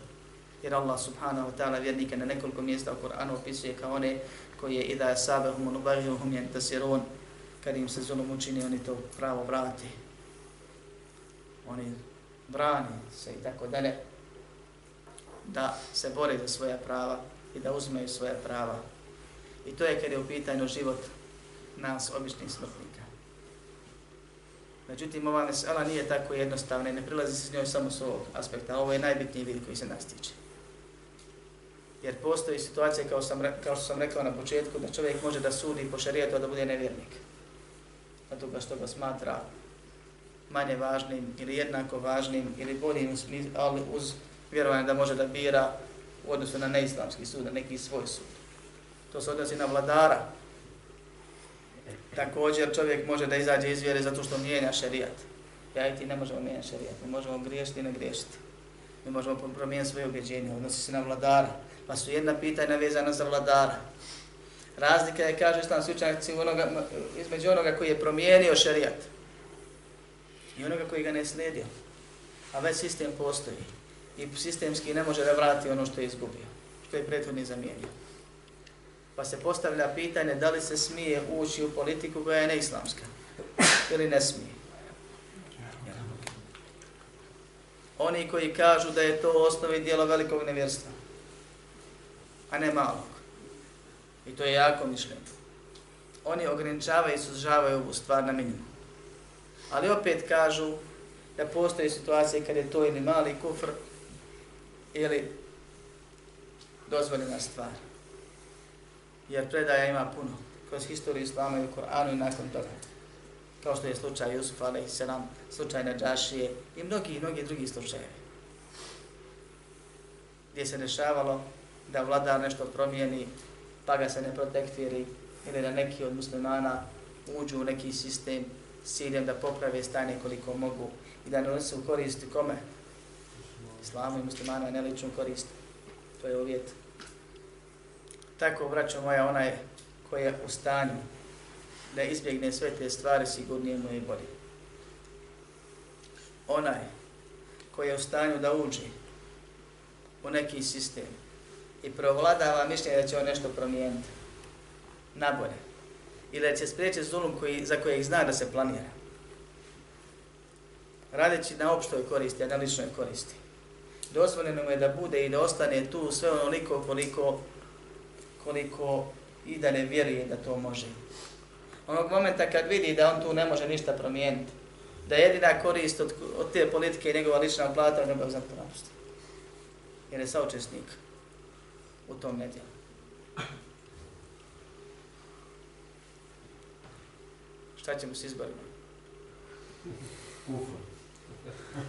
Jer Allah subhanahu wa ta'ala vjernike na nekoliko mjesta u Koranu opisuje kao one koji je idha sabahum unubahiruhum jentasirun, kad im se zulum učini, oni to pravo vrati. Oni brani se i tako dalje, da se bore za svoja prava i da uzmeju svoja prava. I to je kad je u pitanju život nas, običnih smrtnika. Međutim, ova mesela nije tako jednostavna i ne prilazi se s njoj samo s ovog aspekta. Ovo je najbitniji vid koji se nas tiče. Jer postoji situacija, kao, sam, kao što sam rekao na početku, da čovjek može da sudi po šarijetu, da bude nevjernik. Zato ga što ga smatra manje važnim ili jednako važnim ili boljim, ali uz vjerovanje da može da bira u odnosu na neislamski sud, na neki svoj sud. To se odnosi na vladara. E, također čovjek može da izađe iz vjere zato što mijenja šerijat. Ja i ti ne možemo mijenjati šerijat, mi možemo griješiti i ne griješiti. Mi možemo promijeniti svoje objeđenje, odnosi se na vladara. Pa su jedna pitanja vezana za vladara. Razlika je, kaže islamski učenjaci, onoga, između onoga koji je promijenio šerijat i onoga koji ga ne slijedio. A već sistem postoji i sistemski ne može da vrati ono što je izgubio, što je prethodni zamijenio. Pa se postavlja pitanje da li se smije ući u politiku koja je neislamska ili ne smije. Oni koji kažu da je to osnovi dijelo velikog nevjerstva, a ne malog. I to je jako mišljenje. Oni ograničavaju i sužavaju ovu stvar na minimum. Ali opet kažu da postoje situacije kad je to ili mali kufr ili dozvoljena stvar. Jer predaja ima puno kroz historiju Islama i u Koranu i nakon toga. Kao što je slučaj Jusuf a.s. slučaj Nađašije i mnogi, mnogi drugi slučajevi. Gdje se dešavalo da vladar nešto promijeni pa ga se ne protektiri ili da neki od muslimana uđu u neki sistem s ciljem da poprave stanje koliko mogu i da ne nosu koristi kome? Islamu i muslimanu, ne ličnu korist. To je uvjet. Tako, braćo moja, onaj koji je u stanju da izbjegne sve te stvari, sigurnije mu je bolje. Onaj koji je u stanju da uđe u neki sistem i provladava mišljenje da će on nešto promijeniti na bolje ili da će spriječiti zulum koji, za kojeg zna da se planira radeći na opštoj koristi, a na ličnoj koristi dozvoljeno mu je da bude i da ostane tu sve onoliko koliko, koliko i da ne vjeruje da to može. Onog momenta kad vidi da on tu ne može ništa promijeniti, da je jedina korist od, od te politike i njegova lična plata, on je bio zato napusti. Jer je saučesnik u tom nedjelu. Šta ćemo s izborima? Kufr.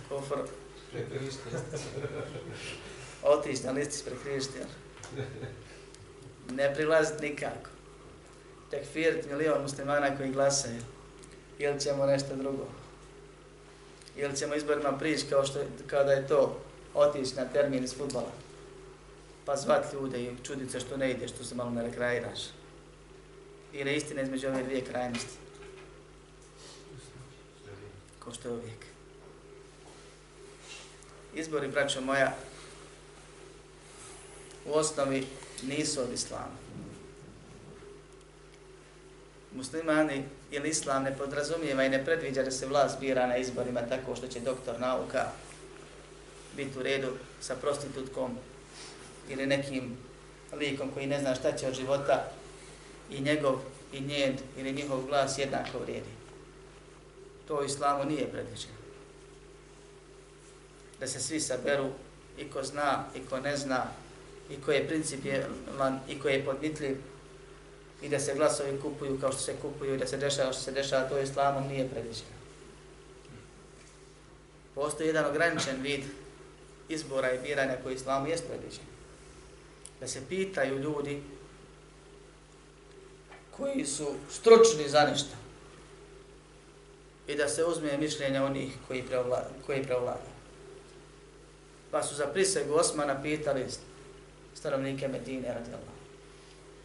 Kufr. Otići na listi spred hrišćana. Ne prilaziti nikako. Tekfiriti milion muslimana koji glasaju. Ili ćemo nešto drugo. Ili ćemo izborima prići kao, što, kao da je to otići na termin iz futbala. Pa zvat ljude i čudit se što ne ide, što se malo ne rekreiraš. Ili istina između ove dvije krajnosti. Ko što je uvijek. Izbori, braćo moja, u osnovi nisu od islama. Muslimani ili islam ne podrazumijeva i ne predviđa da se vlast bira na izborima tako što će doktor nauka biti u redu sa prostitutkom ili nekim likom koji ne zna šta će od života i njegov i njen ili njihov glas jednako vrijedi. To u islamu nije predviđeno. Da se svi saberu i ko zna i ko ne zna i ko je principijelan i ko je podmitljiv i da se glasovi kupuju kao što se kupuju i da se dešava što se dešava, to u islamom nije predviđeno. Postoji jedan ograničen vid izbora i biranja koji islamu jest predviđen. Da se pitaju ljudi koji su stručni za nešto i da se uzme mišljenja onih koji preovlada. Koji preovlada. Pa su za prisegu Osmana pitali stanovnike Medine radi Allah.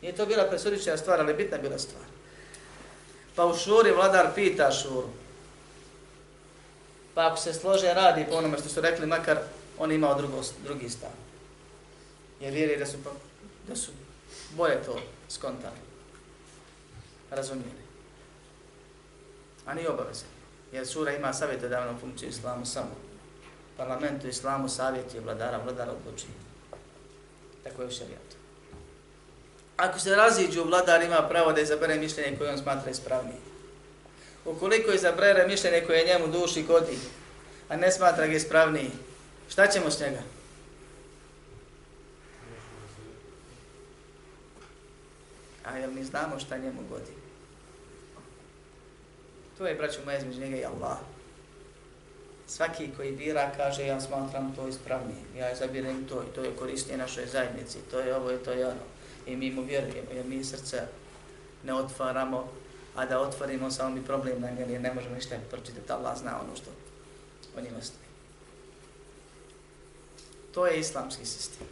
Nije to bila presudična stvar, ali bitna bila stvar. Pa u šuri vladar pita šuru. Pa ako se slože radi po onome što su rekli, makar on imao drugo, drugi stav. Jer vjeri da su, da su bolje to skontali. Razumijeli. A nije obaveze. Jer sura ima savjetodavnu funkciju islamu samo. Parlamentu islamu savjet je vladara, vladara odlučuje. Tako je u šarijatu. Ako se raziđu, vladar ima pravo da izabere mišljenje koje on smatra ispravnije. Ukoliko izabere mišljenje koje je njemu duši godi, a ne smatra ga ispravniji, šta ćemo s njega? A jel mi znamo šta njemu godi? To je, braću moje, između njega i Allah. Svaki koji bira kaže ja smatram to ispravnije, ja izabirem to i to je korisnije našoj zajednici, to je ovo i to je ono. I mi mu vjerujemo, jer mi srce ne otvaramo, a da otvorimo samo mi problem na njeli, ne možemo ništa pročitati, Allah zna ono što o njima stoji. To je islamski sistem.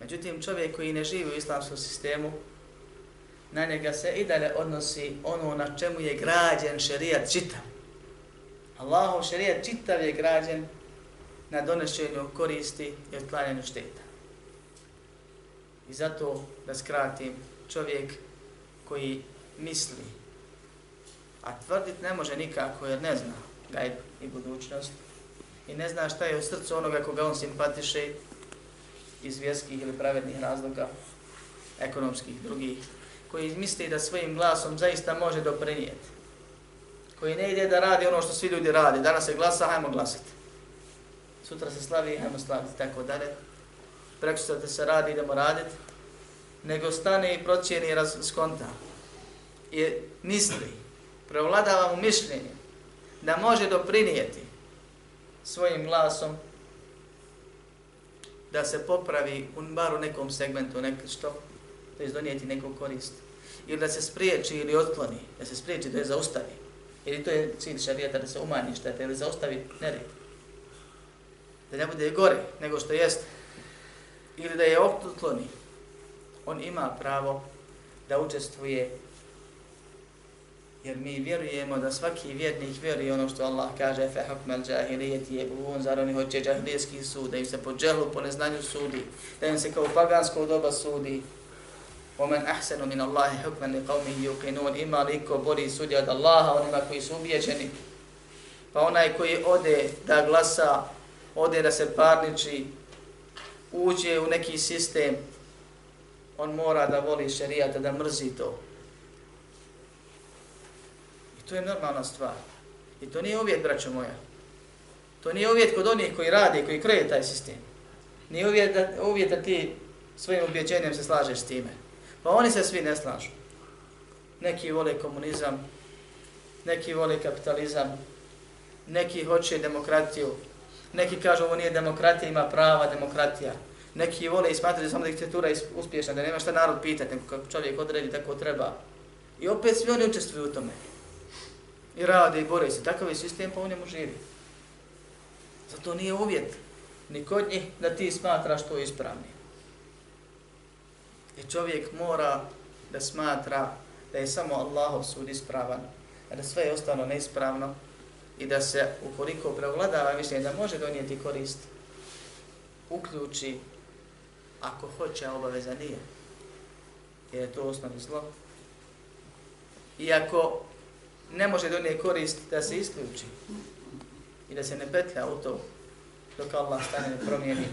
Međutim, čovjek koji ne živi u islamskom sistemu, na njega se i dalje odnosi ono na čemu je građen šerijat čitav. Allahov šerijat čitav je građen na donošenju koristi i otklanjanju šteta. I zato, da skratim, čovjek koji misli, a tvrdit ne može nikako jer ne zna gajb i budućnost, i ne zna šta je u srcu onoga koga on simpatiše iz vjerskih ili pravednih razloga, ekonomskih, drugih, koji misli da svojim glasom zaista može doprinijeti, koji ne ide da radi ono što svi ljudi radi, danas se glasa, hajmo glasati. Sutra se slavi, hajmo slaviti, tako dalje. Prekšćate se radi, idemo raditi, nego stane i procijeni raz, skonta. I misli, prevladava mu mišljenje, da može doprinijeti svojim glasom da se popravi u bar u nekom segmentu neko što, to je donijeti neku korist. Ili da se spriječi ili otkloni, da se spriječi, da je zaustavi. Ili to je cilj šarijeta da se umanji štete ili zaustavi nered. Da ne bude gore nego što jest. Ili da je otkloni. On ima pravo da učestvuje jer mi vjerujemo da svaki vjernik vjeruje ono što Allah kaže fe hukmel džahilijeti je buvun, zar oni hoće džahilijski sud, da im se po džehlu, po neznanju sudi, da im se kao pagansko doba sudi. ومن أحسن من الله حكما لقوم يوقنون yuqinun, ima li ko bori sudi od Allaha, onima koji su ubijeđeni. Pa onaj koji ode da glasa, ode da se parniči, uđe u neki sistem, on mora da voli šerijata, da mrzi to. i To je normalna stvar. I to nije uvjet, braćo moja. To nije uvjet kod onih koji radi, koji kreje taj sistem. Nije uvjet da, uvjet da ti svojim ubjeđenjem se slažeš s time. Pa oni se svi ne slažu. Neki vole komunizam, neki vole kapitalizam, neki hoće demokratiju, neki kažu ovo nije demokratija, ima prava demokratija. Neki vole i smatraju samo diktatura je uspješna, da nema šta narod pitati, nego kako čovjek odredi tako treba. I opet svi oni učestvuju u tome. I rade i bore se. Takav je sistem, pa u njemu živi. Zato nije uvjet ni kod njih da ti smatraš to ispravni. I čovjek mora da smatra da je samo Allahov sud ispravan, a da sve je ostalo neispravno i da se ukoliko prevladava mišljenje da može donijeti korist, uključi ako hoće, a obaveza nije. Jer je to osnovno zlo. I ako ne može donijeti korist, da se isključi i da se ne petlja u to dok Allah stane ne promijeni.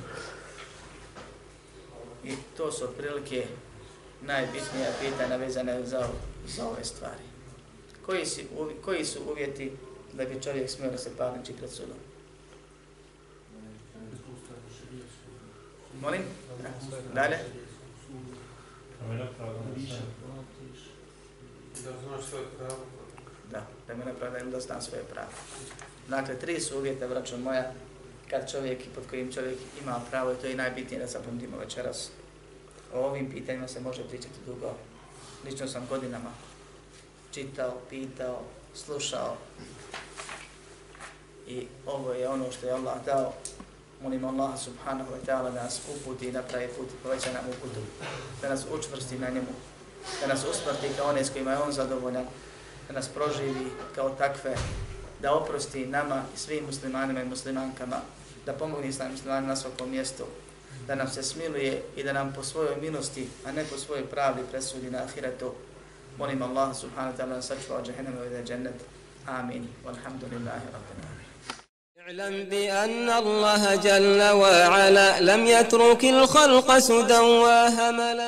I to su otprilike najbitnija pitanja vezane za, za ove stvari. Koji, si, koji su uvjeti da bi čovjek smio da se parniči pred sudom? Molim? Dalje? Da znaš svoje pravo. Da, da mi napravda da znam svoje pravo. Dakle, tri su uvjeta, braćo moja, kad čovjek i pod kojim čovjek ima pravo i to je najbitnije da zapamtimo večeras. O ovim pitanjima se može pričati dugo. Lično sam godinama čitao, pitao, slušao i ovo je ono što je Allah dao. Molim Allah subhanahu wa ta'ala da nas uputi i napravi put i poveća nam uputu, da nas učvrsti na njemu, da nas usmrti kao one s kojima je on zadovoljan, da nas proživi kao takve, da oprosti nama i svim muslimanima i muslimankama, da pomogne islam muslimanima na svakom mjestu, da nam se smiluje i da nam po svojoj milosti, a ne po svojoj pravdi presudi na ahiretu. Molim Allah subhanahu wa ta'ala da sačuva od džahennama i da je džennet. Amin. Walhamdulillahi rabbil alamin. اعلم بأن الله جل وعلا لم يترك الخلق سدى وهملا